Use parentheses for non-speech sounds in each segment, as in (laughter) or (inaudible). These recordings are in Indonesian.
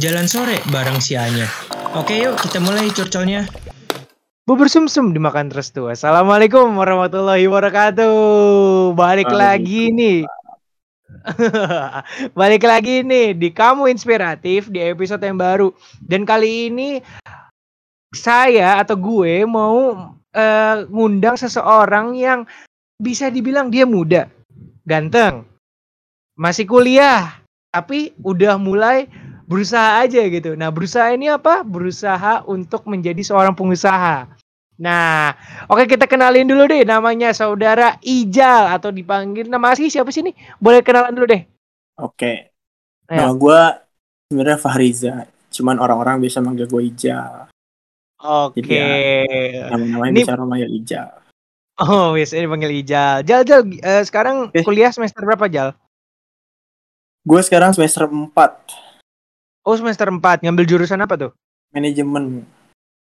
Jalan sore bareng si Anya. Oke yuk kita mulai curcolnya. Bubur sumsum dimakan terus tuh. Assalamualaikum warahmatullahi wabarakatuh. Balik lagi nih. (laughs) Balik lagi nih di Kamu Inspiratif di episode yang baru. Dan kali ini saya atau gue mau uh, ngundang seseorang yang bisa dibilang dia muda, ganteng, masih kuliah, tapi udah mulai berusaha aja gitu. Nah, berusaha ini apa? Berusaha untuk menjadi seorang pengusaha. Nah, oke kita kenalin dulu deh namanya saudara Ijal atau dipanggil nama asli siapa sih nih? Boleh kenalan dulu deh. Oke. Nama gue sebenarnya Fahriza, cuman orang-orang bisa manggil gue Ijal. Oke. Okay. Ya, nama-namanya ini... bisa manggil Ijal. Oh, biasa ini panggil Ijal. Jal, Jal, uh, sekarang okay. kuliah semester berapa, Jal? Gue sekarang semester 4. Oh semester 4 ngambil jurusan apa tuh? Manajemen.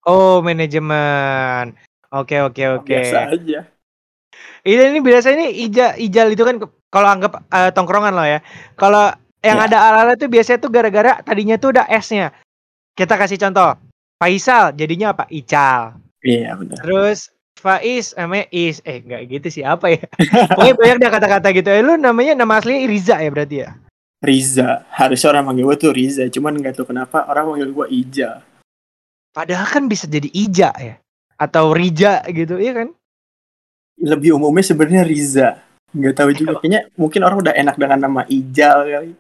Oh manajemen. Oke oke oke. Biasa aja. Ini ini biasa ini ija ijal itu kan kalau anggap uh, tongkrongan loh ya. Kalau yang yeah. ada ala-ala itu biasanya tuh gara-gara tadinya tuh udah S-nya. Kita kasih contoh. Faisal jadinya apa? Ical. Iya yeah, benar. Terus Faiz namanya Is. Eh enggak gitu sih apa ya? Pokoknya banyak dia kata-kata gitu. Eh lu namanya nama asli Riza ya berarti ya? Riza. Harusnya orang manggil gue tuh Riza, cuman nggak tahu kenapa orang manggil gue Ija. Padahal kan bisa jadi Ija ya, atau Rija gitu, iya kan? Lebih umumnya sebenarnya Riza. Nggak tahu juga. (laughs) Kayaknya mungkin orang udah enak dengan nama Ijal kali.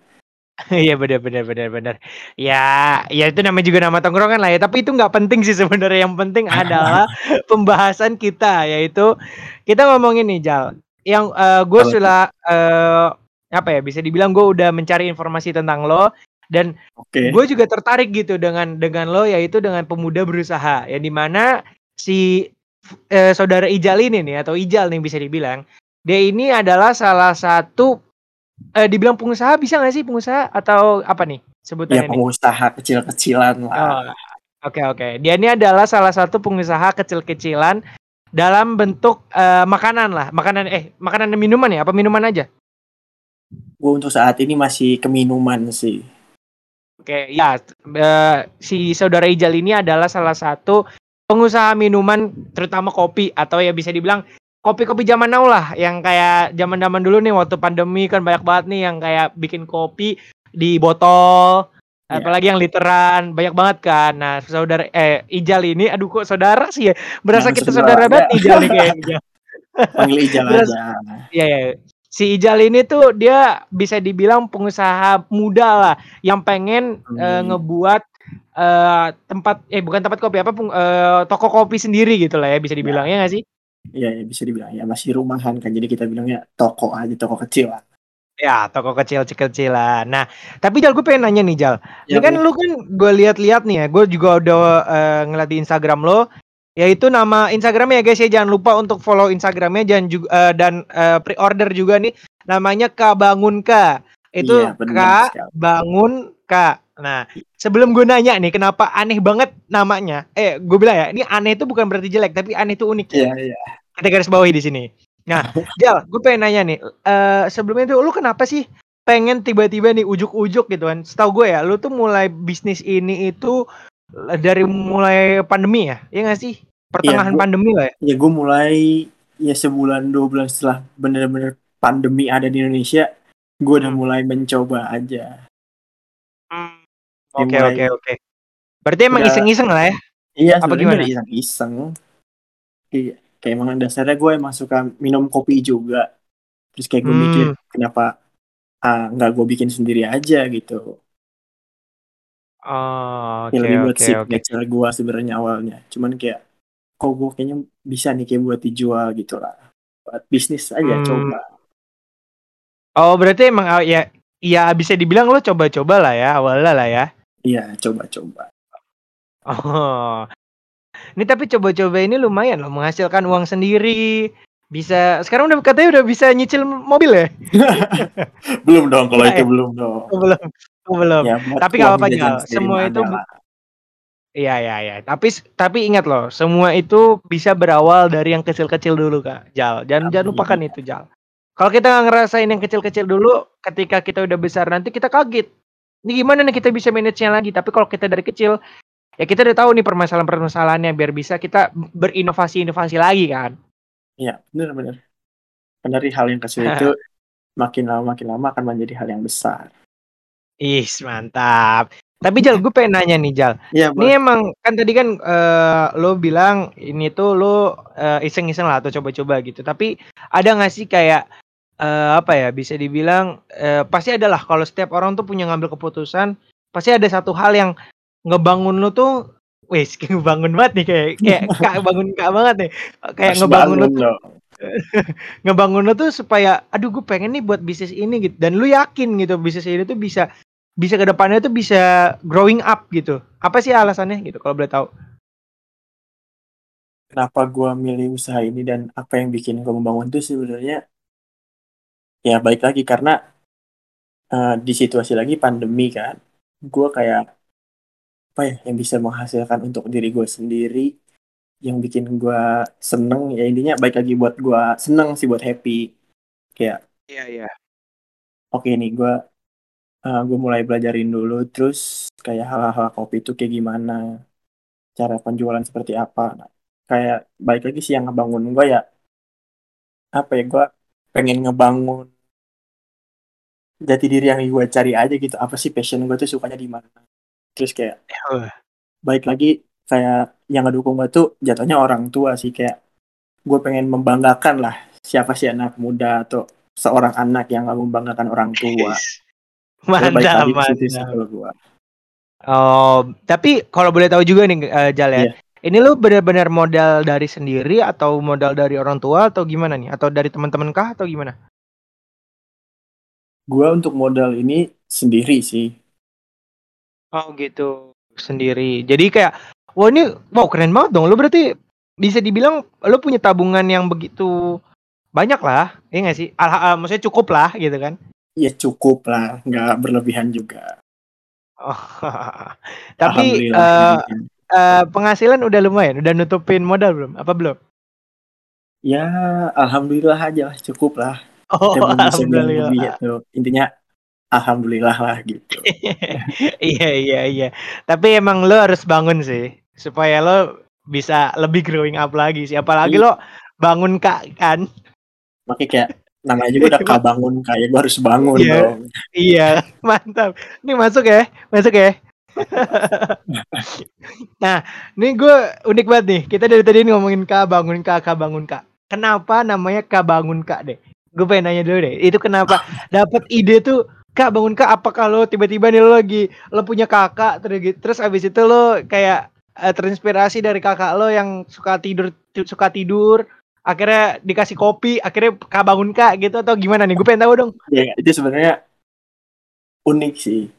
Iya benar benar benar benar. Ya, ya itu namanya juga nama tongkrongan lah ya. Tapi itu nggak penting sih sebenarnya. Yang penting (laughs) adalah pembahasan kita, yaitu kita ngomongin nih Jal. Yang uh, gue sudah uh, apa ya bisa dibilang gue udah mencari informasi tentang lo dan okay. gue juga tertarik gitu dengan dengan lo yaitu dengan pemuda berusaha ya di mana si eh, saudara Ijal ini nih atau Ijal nih bisa dibilang dia ini adalah salah satu eh, dibilang pengusaha bisa nggak sih pengusaha atau apa nih sebutannya? Ya pengusaha kecil-kecilan lah. Oh, oke okay, oke. Okay. Dia ini adalah salah satu pengusaha kecil-kecilan dalam bentuk uh, makanan lah, makanan eh makanan dan minuman ya, apa minuman aja? Gue untuk saat ini masih keminuman sih. Oke, ya uh, si saudara Ijal ini adalah salah satu pengusaha minuman terutama kopi atau ya bisa dibilang kopi-kopi zaman now lah yang kayak zaman-zaman dulu nih waktu pandemi kan banyak banget nih yang kayak bikin kopi di botol yeah. apalagi yang literan banyak banget kan. Nah saudara eh Ijal ini aduh kok saudara sih ya? Berasa nah, kita saudara banget Ijal nih kayaknya. (laughs) Panggil Ijal aja. iya ya si Ijal ini tuh dia bisa dibilang pengusaha muda lah yang pengen hmm. uh, ngebuat uh, tempat eh bukan tempat kopi apa uh, toko kopi sendiri gitu lah ya bisa dibilang ya nggak sih? Iya ya, bisa dibilang ya masih rumahan kan jadi kita bilangnya toko aja toko kecil lah. Ya, toko kecil kecilan. Nah, tapi Jal gue pengen nanya nih Jal. Ya, ini kan lu kan gue lihat-lihat nih ya, gue juga udah uh, ngeliat di Instagram lo, yaitu nama Instagramnya ya guys ya. Jangan lupa untuk follow Instagramnya jangan juga uh, dan uh, pre-order juga nih. Namanya K Bangun K itu iya, K Bangun K nah sebelum gue nanya nih kenapa aneh banget namanya? Eh gue bilang ya ini aneh itu bukan berarti jelek tapi aneh itu unik. Iya iya. Kita garis bawahi di sini. Nah (laughs) Jal gue pengen nanya nih uh, sebelumnya itu lu kenapa sih pengen tiba-tiba nih ujuk-ujuk gitu kan? Setahu gue ya lu tuh mulai bisnis ini itu dari mulai pandemi ya, ya nggak sih? Pertengahan ya, gua, pandemi lah ya. Ya gue mulai ya sebulan dua bulan setelah bener-bener pandemi ada di Indonesia, gue udah hmm. mulai mencoba aja. Hmm. Oke oke oke. Berarti emang iseng-iseng lah ya? Iya, apa gimana? Iseng-iseng. Iya, kayak emang dasarnya gue emang suka minum kopi juga. Terus kayak gue hmm. mikir kenapa ah, nggak gue bikin sendiri aja gitu. Oh, oke okay, buat okay, signature gue sebenarnya awalnya. Cuman kayak kok gue kayaknya bisa nih kayak buat dijual gitu lah. Buat bisnis aja hmm. coba. Oh, berarti emang oh, ya ya bisa dibilang lo coba-coba lah ya awalnya lah ya. Iya, coba-coba. Oh. Ini tapi coba-coba ini lumayan loh menghasilkan uang sendiri. Bisa sekarang udah katanya udah bisa nyicil mobil ya? (laughs) belum dong kalau itu belum dong. Belum. Oh, belum. Ya, tapi nggak apa-apa Jal. Semua itu Iya iya iya. Tapi tapi ingat loh, semua itu bisa berawal dari yang kecil-kecil dulu kak. Jal, jangan jangan lupakan itu Jal. Kalau kita nggak ngerasain yang kecil-kecil dulu, ketika kita udah besar nanti kita kaget. ini gimana nih kita bisa manage-nya lagi. Tapi kalau kita dari kecil, ya kita udah tahu nih permasalahan-permasalahannya biar bisa kita berinovasi-inovasi lagi kan. Iya, benar benar. Kan dari hal yang kecil itu (laughs) makin lama makin lama akan menjadi hal yang besar. Ih, mantap. Tapi Jal, gue pengen nanya nih Jal. Iya, Ini emang kan tadi kan eh, lo bilang ini tuh lo eh, iseng-iseng lah atau coba-coba gitu. Tapi ada nggak sih kayak eh, apa ya bisa dibilang eh, pasti ada lah kalau setiap orang tuh punya ngambil keputusan pasti ada satu hal yang ngebangun lo tuh wes (laughs) ngebangun banget nih kayak kayak (laughs) kak bangun kak banget nih kayak ngebangun lo tuh (laughs) ngebangun lo tuh supaya aduh gue pengen nih buat bisnis ini gitu dan lu yakin gitu bisnis ini tuh bisa bisa ke depannya tuh bisa growing up gitu. Apa sih alasannya gitu kalau boleh tahu? Kenapa gua milih usaha ini dan apa yang bikin gua membangun itu sebenarnya ya baik lagi karena eh, di situasi lagi pandemi kan. Gua kayak apa ya yang bisa menghasilkan untuk diri gue sendiri yang bikin gua seneng ya intinya baik lagi buat gua seneng sih buat happy. Kayak iya iya. oke nih gue gue mulai belajarin dulu terus kayak hal-hal kopi itu kayak gimana cara penjualan seperti apa. Nah, kayak baik lagi sih yang ngebangun gue ya apa ya gue pengen ngebangun jati diri yang gue cari aja gitu. Apa sih passion gue tuh sukanya di mana? Terus kayak Wah. baik lagi kayak yang ngedukung gue tuh jatuhnya orang tua sih. Kayak gue pengen membanggakan lah siapa sih anak muda atau seorang anak yang gak membanggakan orang tua. Baik mantap mantap oh tapi kalau boleh tahu juga nih eh, Jal ya Iya. ini lu benar-benar modal dari sendiri atau modal dari orang tua atau gimana nih atau dari teman-teman kah atau gimana Gua untuk modal ini sendiri sih. Oh gitu sendiri. Jadi kayak wah ini wow keren banget dong. Lu berarti bisa dibilang lu punya tabungan yang begitu banyak lah, ya nggak sih? Al maksudnya cukup lah gitu kan? Ya cukup lah, nggak berlebihan juga. Oh, (laughs) tapi eh, eh, penghasilan udah lumayan, udah nutupin modal belum? Apa belum? ya alhamdulillah aja lah, cukup lah. (laughs) Oh, Kita belum bisa bilang alhamdulillah. lebih gitu. Intinya alhamdulillah lah gitu. (laughs) iya iya iya. Tapi emang lo harus bangun sih supaya lo bisa lebih growing up lagi sih. Apalagi Iya. lo bangun kak kan? Makanya kayak namanya juga udah (laughs) kabangun kayak gua harus bangun Iya. dong. Iya, (laughs) mantap. Ini masuk ya, masuk ya. (laughs) nah, ini gue unik banget nih. Kita dari tadi ngomongin Kak bangun Kak, Kak bangun Kak. Kenapa namanya Kak bangun Kak deh? Gue pengen nanya dulu deh. Itu kenapa dapat ide tuh Kak bangun Kak? Apa kalau tiba-tiba nih lo lagi lo punya kakak terus terus abis itu lo kayak eh, terinspirasi dari kakak lo yang suka tidur suka tidur akhirnya dikasih kopi akhirnya Kak bangun Kak gitu atau gimana nih? Gue pengen tahu dong. Ya itu sebenarnya unik sih.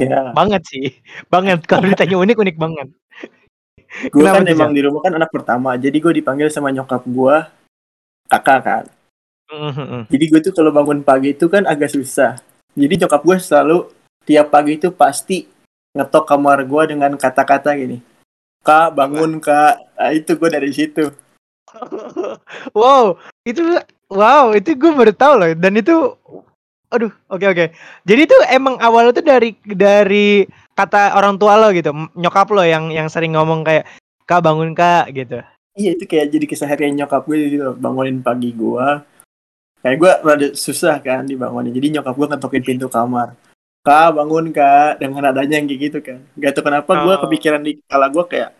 Ya, banget sih (laughs) banget kalau ditanya unik unik banget gue kan emang di rumah kan anak pertama, jadi gue dipanggil sama nyokap gua kakak kan. Mhm. Jadi gue tuh kalau bangun pagi itu kan agak susah. Jadi nyokap gue selalu tiap pagi itu pasti ngetok kamar gue dengan kata-kata gini. Kak bangun kak. Nah, itu gue dari situ. (laughs) wow itu wow itu gue baru tahu loh dan itu aduh oke oke jadi itu emang awalnya tuh dari dari kata orang tua lo gitu nyokap lo yang yang sering ngomong kayak kak bangun kak gitu Iya itu kayak jadi keseharian nyokap gue gitu loh, bangunin pagi gue. Kayak gue rada susah kan dibangunin. Jadi nyokap gue ngetokin pintu kamar. Kak bangun kak dengan adanya yang kayak gitu kan. Gak tau kenapa gue Oh. kepikiran di kepala gue kayak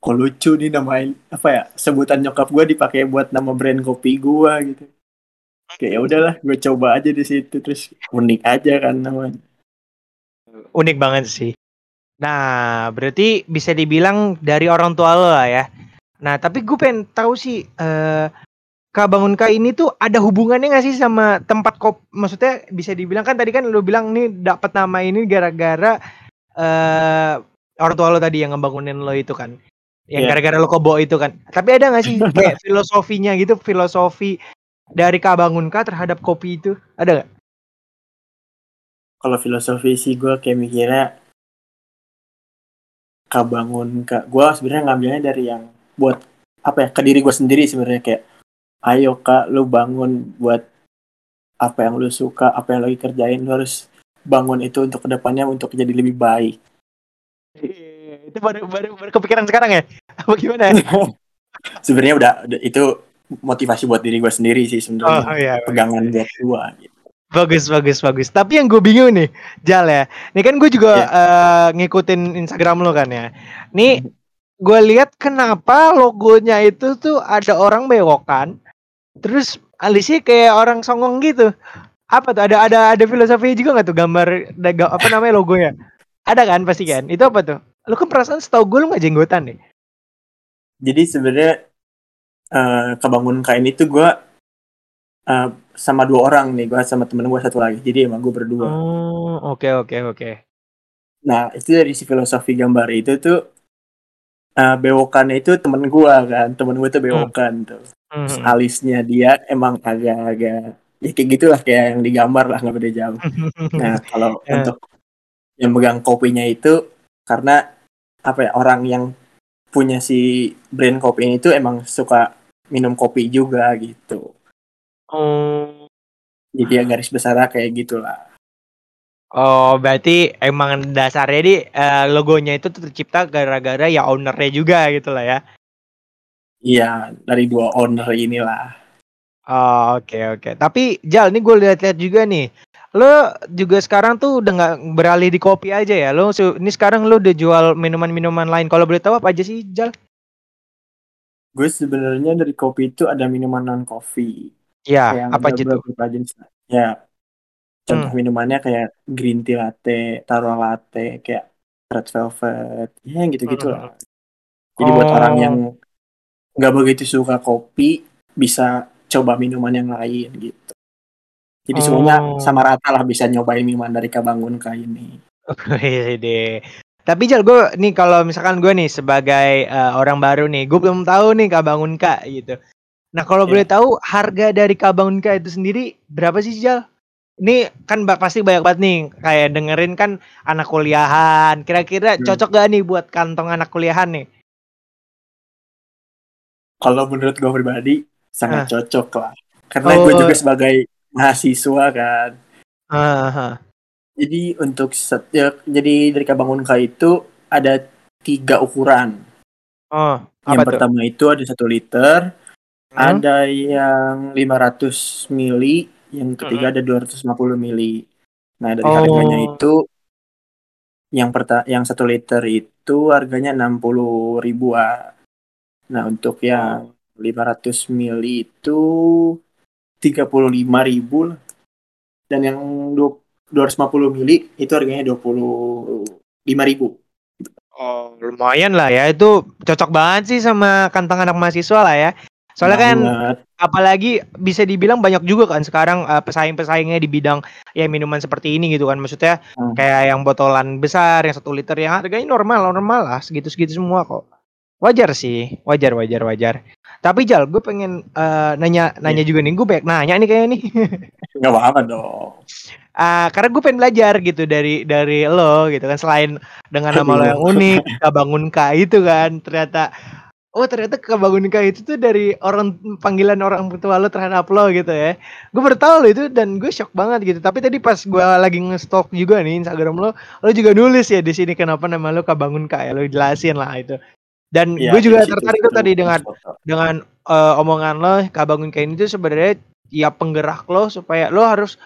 kok lucu nih namain apa ya sebutan nyokap gue dipakai buat nama brand kopi gue gitu. Kayak ya udahlah gue coba aja di situ terus unik aja kan namanya. unik banget sih nah berarti bisa dibilang dari orang tua lo lah ya nah tapi gue pengen tahu sih eh Kak Bangun Kak ini tuh ada hubungannya gak sih sama tempat kop maksudnya bisa dibilang kan tadi kan lo bilang nih dapat nama ini gara-gara eh orang tua lo tadi yang ngebangunin lo itu kan yang Iya. gara-gara lo kobo itu kan tapi ada gak sih (laughs) kayak filosofinya gitu filosofi dari Kak Bangun Kak terhadap kopi itu ada gak? kalau filosofi sih gue kayak mikirnya kak bangun kak gue sebenarnya ngambilnya dari yang buat apa ya ke diri gue sendiri sebenarnya kayak ayo kak lu bangun buat apa yang lu suka apa yang lagi kerjain lu harus bangun itu untuk ke depannya untuk jadi lebih baik. Iya, itu baru, baru baru kepikiran sekarang ya? (laughs) Apa gimana? (laughs) Sebenarnya udah, itu motivasi buat diri gue sendiri sih sebenarnya. Oh iya. Pegangan buat gue. Gitu. Bagus, bagus, bagus. Tapi yang gue bingung nih, Jal ya. Ini kan gue juga eh, ngikutin Instagram lo kan ya. Nih, gue lihat kenapa logonya itu tuh ada orang bewokan, terus alisnya kayak orang songong gitu. Apa tuh? Ada ada ada filosofi juga nggak tuh gambar apa namanya logonya? Ada kan pasti kan? Itu apa tuh? Lu kan perasaan setahu gue lu nggak jenggotan nih. Jadi sebenarnya eh, kebangun kain itu gue eh, sama dua orang nih, gue sama temen gue satu lagi. Jadi emang gue berdua. Oh, oke oke oke. Nah itu dari si filosofi gambar itu tuh eh, bewokannya itu temen gue kan, temen gue tuh bewokan tuh. Terus Hmm. alisnya dia emang agak-agak ya kayak gitulah kayak yang digambar lah nggak beda jauh. (laughs) Nah kalau Ya. untuk yang megang kopinya itu karena apa ya orang yang punya si brand kopi ini tuh emang suka minum kopi juga gitu. Oh. Jadi ya garis besar kayak gitulah. Oh, berarti emang dasarnya di eh, logonya itu tercipta gara-gara ya ownernya juga gitu lah ya. Iya dari dua owner inilah. Oh, oke oke. Tapi Jal, ini gue lihat-lihat juga nih. Lo juga sekarang tuh udah nggak beralih di kopi aja ya. Lo ini sekarang lo udah jual minuman-minuman lain. Kalau boleh tahu apa aja sih, Jal? Gue sebenarnya dari kopi itu ada minuman non kopi. Ya, Kayak apa aja tuh? Ya contoh Hmm. minumannya kayak green tea latte, taro latte, kayak red velvet, ya yang gitu-gitu lah. Jadi buat Oh. orang yang nggak begitu suka kopi bisa coba minuman yang lain gitu. Jadi semuanya Oh. sama rata lah bisa nyobain minuman dari Kabangun Kai ini. (laughs) Iya deh. Tapi Jal, gue nih kalau misalkan gue nih sebagai eh, orang baru nih, gue belum tahu nih Kabangun Kak gitu. Nah kalau Iya. boleh tahu harga dari Kabangun Kak itu sendiri berapa sih Jal? Ini kan pasti banyak banget nih kayak dengerin kan anak kuliahan. Kira-kira Hmm. cocok gak nih buat kantong anak kuliahan nih? Kalau menurut gue pribadi sangat cocok lah. Karena Ah. Oh. gue juga sebagai mahasiswa kan. Ah, Jadi untuk set, ya, jadi dari Kabangun Kai itu ada tiga ukuran. Oh, Yang tuh? pertama itu ada satu liter, Hmm? ada yang 500 mili, yang ketiga Hmm. ada 250 mili. Nah dari Oh. harganya itu yang perta yang satu liter itu harganya 60 ribuan. Nah untuk yang 500 mili itu 35 ribu lah. Dan yang du- 250 mili itu harganya 25 ribu. Oh, lumayan lah ya. Itu cocok banget sih sama kantong anak mahasiswa lah ya. Soalnya kan Banget. apalagi bisa dibilang banyak juga kan sekarang eh, pesaing-pesaingnya di bidang ya minuman seperti ini gitu kan. Maksudnya Hmm. kayak yang botolan besar, yang satu liter yang harganya normal, normal lah, segitu-segitu semua kok. Wajar sih, wajar, wajar, wajar. Tapi Jal, gue pengen eh, nanya, nanya juga nih, gue banyak nanya nih kayaknya nih. (laughs) Nggak apa-apa dong. Ah, karena gue pengen belajar gitu dari dari lo gitu kan. Selain dengan nama lo yang unik Kabangun K itu kan ternyata oh ternyata Kabangun K itu tuh dari orang panggilan orang tua lo terhadap lo gitu ya. Gue baru tahu lo itu dan gue shock banget gitu. Tapi tadi pas gue lagi nge-stalk juga nih Instagram lo lo juga nulis ya di sini kenapa nama lo Kabangun K ya lo jelasin lah itu dan Ya, gue juga tertarik tuh itu tadi dengan dengan eh, omongan lo Kabangun Kain itu sebenarnya ya penggerak lo supaya lo harus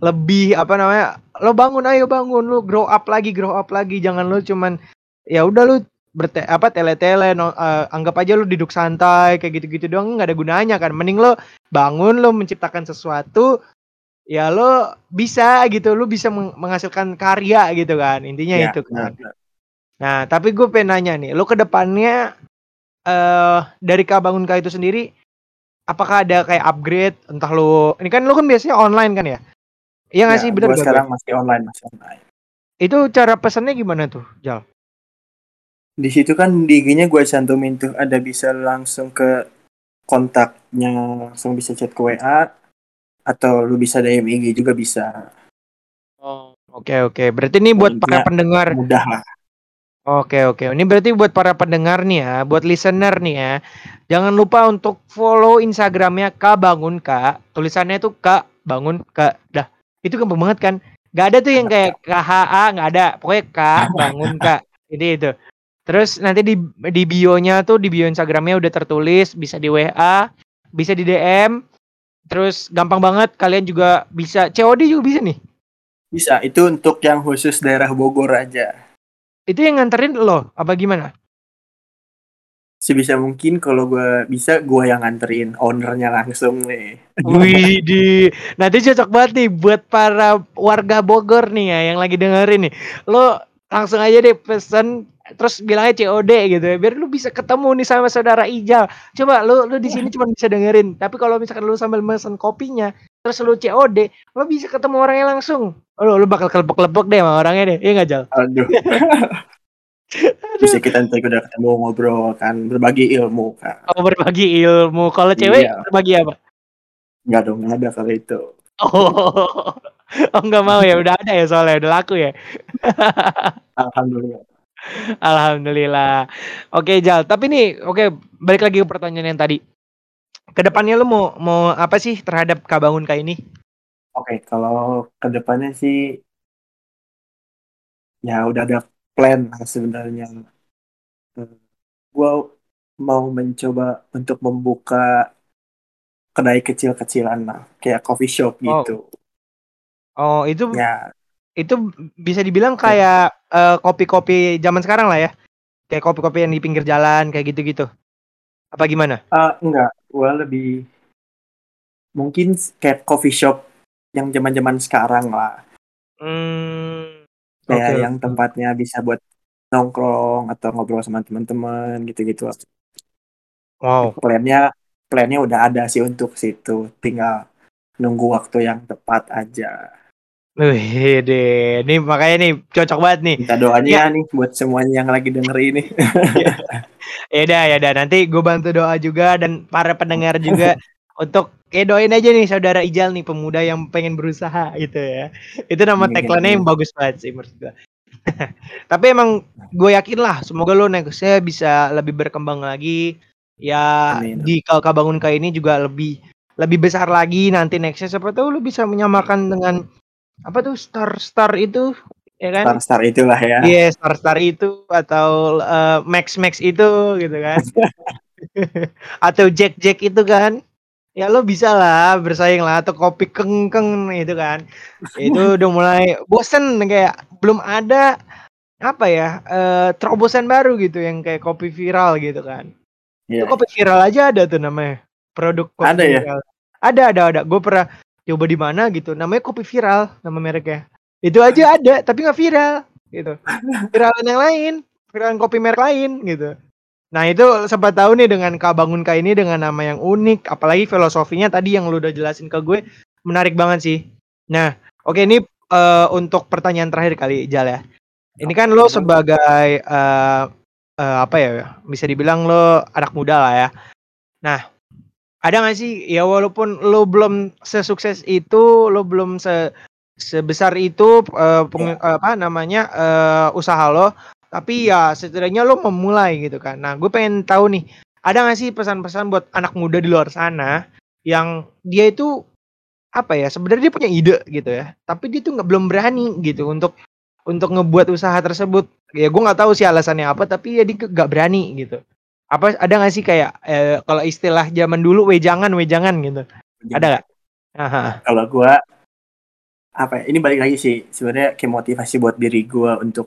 lebih apa namanya lo bangun ayo bangun lo grow up lagi grow up lagi. Jangan lo cuman ya udah lo berte apa tele-tele no- eh, anggap aja lo duduk santai kayak gitu-gitu doang nggak ada gunanya kan. Mending lo bangun lo menciptakan sesuatu ya lo bisa gitu lo bisa meng- menghasilkan karya gitu kan. Intinya Ya, itu kan. benar. Nah, tapi gue pengen nanya nih, lo ke depannya eh dari Kabangun K itu sendiri apakah ada kayak upgrade entah lo ini kan lo kan biasanya online kan ya? Iya nggak Ya, sih gak sekarang gue? masih online, masih online. Itu cara pesannya gimana tuh, Jal? Di situ kan di IG-nya gue cantumin tuh ada bisa langsung ke kontaknya, langsung bisa chat ke WA atau lu bisa DM IG juga bisa. Oh, oke oke. Berarti ini buat para Intinya pendengar. Mudah lah. Oke oke. Ini berarti buat para pendengar nih ya, buat listener nih ya. Jangan lupa untuk follow Instagramnya K Bangun K. Tulisannya tuh K Bangun K. Dah, itu gampang banget kan? Nggak ada tuh yang kayak KHA nggak ada. Pokoknya K bangun Kak. Jadi itu. Terus nanti di di bio-nya tuh di bio Instagramnya udah tertulis bisa di WA, bisa di DM. Terus gampang banget kalian juga bisa COD juga bisa nih. Bisa, itu untuk yang khusus daerah Bogor aja. Itu yang nganterin lo apa gimana? Sebisa mungkin kalau gue bisa gue yang nganterin ownernya langsung nih. (laughs) Wih, di nanti cocok banget nih buat para warga Bogor nih ya yang lagi dengerin nih. Lo langsung aja deh pesen terus bilangnya COD gitu ya biar lu bisa ketemu nih sama saudara Ijal. Coba lu lu di sini cuma bisa dengerin, tapi kalau misalkan lu sambil mesen kopinya terus lu COD, lu bisa ketemu orangnya langsung. Lu lu bakal kelepek-kelepek deh sama orangnya deh. Iya enggak, Jal? Aduh. (laughs) bisa kita nanti udah ketemu ngobrol kan berbagi ilmu kan. Oh, berbagi ilmu. Kalau cewek Iya. berbagi apa? Nggak dong, nggak ada kali itu. Oh. (laughs) Oh, enggak mau ya. Udah ada ya soalnya udah laku ya. (laughs) Alhamdulillah. Alhamdulillah. Oke, Jal. Tapi nih, oke, balik lagi ke pertanyaan yang tadi. Ke depannya lu mau mau apa sih terhadap Kabangun kayak ini? Oke, kalau ke depannya sih ya udah ada plan lah sebenarnya. Gue mau mencoba untuk membuka kedai kecil-kecilan lah, kayak coffee shop Wow. gitu. Oh, itu Ya, itu bisa dibilang kayak eh, kopi-kopi zaman sekarang lah ya. Kayak kopi-kopi yang di pinggir jalan kayak gitu-gitu. Apa gimana? ah, enggak, gue lebih mungkin kayak coffee shop yang zaman-zaman sekarang lah, Hmm. kayak Oke, yang tempatnya bisa buat nongkrong atau ngobrol sama teman-teman gitu-gitu. Wow. Plannya, plannya udah ada sih untuk situ, tinggal nunggu waktu yang tepat aja. Wih, deh. Ini makanya nih cocok banget nih. Minta doanya nih buat semuanya yang lagi denger ini. (laughs) Ya udah, ya udah. Nanti gue bantu doa juga dan para pendengar juga (laughs) untuk kayak doain aja nih saudara Ijal nih pemuda yang pengen berusaha gitu ya. Itu nama Amin, tagline-nya yang amin. bagus banget sih menurut gue. (laughs) Tapi emang gue yakin lah semoga lo nextnya bisa lebih berkembang lagi. Ya Amin. di Kalka Bangun Kai ini juga lebih lebih besar lagi nanti nextnya siapa tahu lo bisa menyamakan dengan apa tuh star-star itu ya kan? Star-star itulah ya. Iya, star-star itu atau eh, Max-Max itu gitu kan. (laughs) atau Jack-Jack itu kan. Ya lo bisa lah bersaing lah atau kopi kengkeng itu kan. Itu (laughs) udah mulai bosen kayak belum ada apa ya eh, terobosan baru gitu yang kayak kopi viral gitu kan. Iya. Itu kopi viral aja ada tuh namanya. Produk kopi Ada ya? viral. Ada, ada, ada. Gue pernah coba di mana gitu. Namanya kopi viral nama mereknya. Itu aja ada tapi nggak viral gitu. Viralan yang lain, viralan kopi merek lain gitu. Nah itu sempat tahu nih dengan Kabangun Ka ini dengan nama yang unik, apalagi filosofinya tadi yang lu udah jelasin ke gue menarik banget sih. Nah, oke ini eh, untuk pertanyaan terakhir kali Jal ya. Ini kan lo sebagai eh, eh, apa ya, bisa dibilang lo anak muda lah ya. Nah, ada nggak sih ya walaupun lo belum sesukses itu, lo belum se sebesar itu eh, peng- apa namanya eh, usaha lo, tapi ya setidaknya lo memulai gitu kan. Nah, gue pengen tahu nih, ada nggak sih pesan-pesan buat anak muda di luar sana yang dia itu apa ya sebenarnya dia punya ide gitu ya, tapi dia tuh nggak belum berani gitu untuk untuk ngebuat usaha tersebut. Ya gue nggak tahu sih alasannya apa, tapi ya dia nggak berani gitu. Apa ada nggak sih kayak eh, kalau istilah zaman dulu wejangan wejangan gitu? Ada nggak? Kalau gua apa ya, ini balik lagi sih sebenarnya kayak motivasi buat diri gua untuk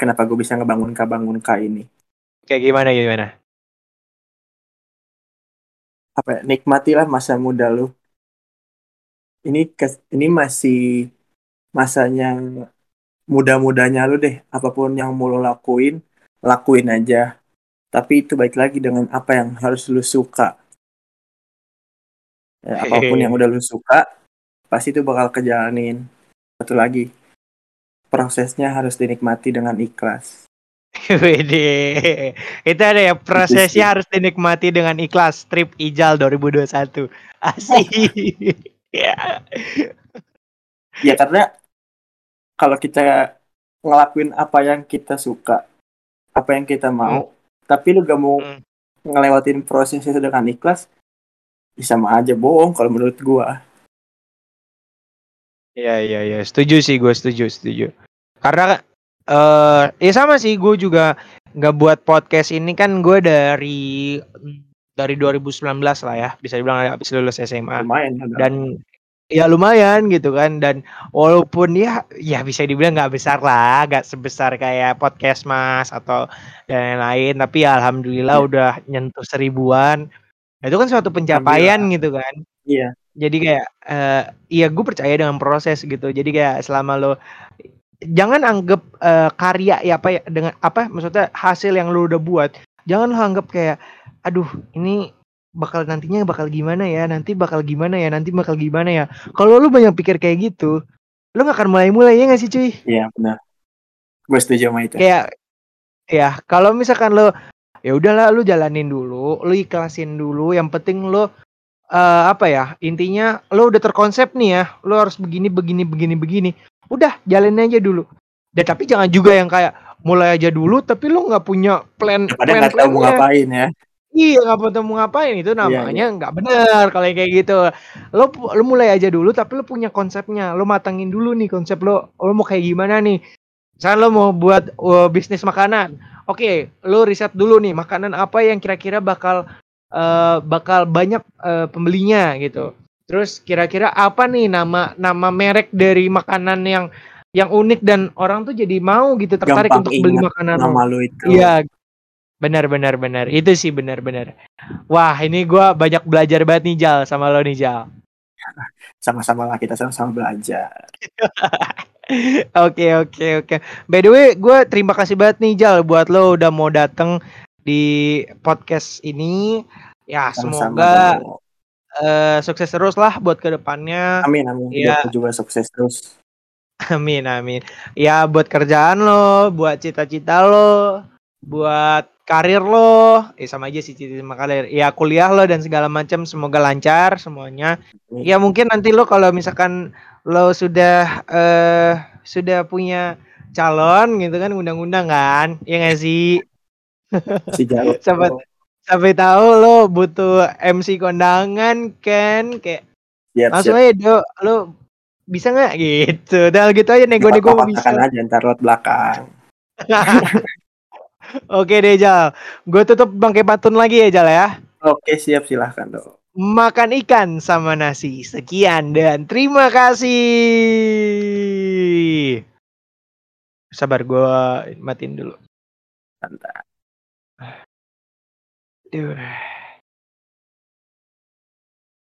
kenapa gue bisa ngebangun kabangun K ini. Kayak gimana gimana? Apa ya, nikmatilah masa muda lu. Ini kes- ini masih masanya muda-mudanya lu deh. Apa pun yang mau lu lakuin, lakuin aja. Tapi itu baik lagi dengan apa yang harus lu suka. Ya, apa pun yang udah lu suka, pasti itu bakal kejalanin. Satu lagi, prosesnya harus dinikmati dengan ikhlas. (laughs) Wede. Itu ada ya prosesnya harus dinikmati dengan ikhlas. Trip Ijal 2021. (laughs) Asik. Ya. Ya karena kalau kita ngelakuin apa yang kita suka, apa yang kita mau, tapi lu gak mau Hmm. ngelewatin prosesnya dengan ikhlas, ya sama aja bohong kalau menurut gua. Iya iya iya, setuju sih gue setuju setuju. Karena eh ya sama sih gue juga nggak buat podcast ini kan gue dari dari 2019 lah ya bisa dibilang habis lulus SMA lumayan dan ya lumayan gitu kan. Dan walaupun ya ya bisa dibilang nggak besar lah nggak sebesar kayak podcast mas atau dan lain-lain. Tapi ya alhamdulillah Iya. udah nyentuh seribuan. Itu kan suatu pencapaian gitu kan. Iya. Jadi kayak eh iya gue percaya dengan proses gitu. Jadi kayak selama lo jangan anggap eh, karya ya apa ya dengan apa maksudnya hasil yang lo udah buat jangan lo anggap kayak aduh ini bakal nantinya bakal gimana ya nanti bakal gimana ya nanti bakal gimana ya. Kalau lu banyak pikir kayak gitu lu gak akan mulai-mulai ya gak sih cuy? Iya benar. Gue setuju sama itu. Kayak ya kalau misalkan lo ya udahlah lu jalanin dulu lu ikhlasin dulu. Yang penting lo eh, apa ya intinya lo udah terkonsep nih ya lo harus begini begini begini begini. Udah jalanin aja dulu. Dan tapi jangan juga yang kayak mulai aja dulu tapi lo nggak punya plan daripada plan nggak tahu mau ngapain ya Iya nggak mau ngapain itu Iya, namanya nggak benar kalau kayak gitu. Lo lo mulai aja dulu tapi lo punya konsepnya. Lo matangin dulu nih konsep lo. Lo mau kayak gimana nih? Misalnya lo mau buat uh, bisnis makanan. Oke, lo riset dulu nih makanan apa yang kira-kira bakal eh, bakal banyak eh, pembelinya gitu. Terus kira-kira apa nih nama nama merek dari makanan yang yang unik dan orang tuh jadi mau gitu tertarik Gampang untuk beli makanan lo. nama lu itu Iya, benar benar benar. Itu sih benar benar. Wah, ini gua banyak belajar banget nih Jal sama lo nih Jal. sama-sama lah kita sama-sama belajar (laughs) Oke oke oke. By the way, gue terima kasih banget nih Jal buat lo udah mau dateng di podcast ini. Ya sama-sama semoga dong. eh, sukses terus lah buat ke depannya. amin amin Iya. Biar juga sukses terus (laughs) Amin amin. Ya buat kerjaan lo, buat cita-cita lo, buat karir lo, eh sama aja sih cita sama karir. Ya kuliah lo dan segala macam semoga lancar semuanya. Ya mungkin nanti lo kalau misalkan lo sudah eh sudah punya calon gitu kan undang-undang kan, ya nggak sih? (laughs) si Sampai sampai tahu lo butuh MC kondangan kan, kayak siap langsung siap aja do, lo bisa nggak gitu? Udah gitu aja nego-nego bisa. aja ntar lewat belakang (laughs) Oke deh Jal, gue tutup bangkai patun lagi ya Jal ya. oke siap silahkan dong Makan ikan sama nasi. Sekian dan terima kasih. Sabar gue matiin dulu. Santai. Duh.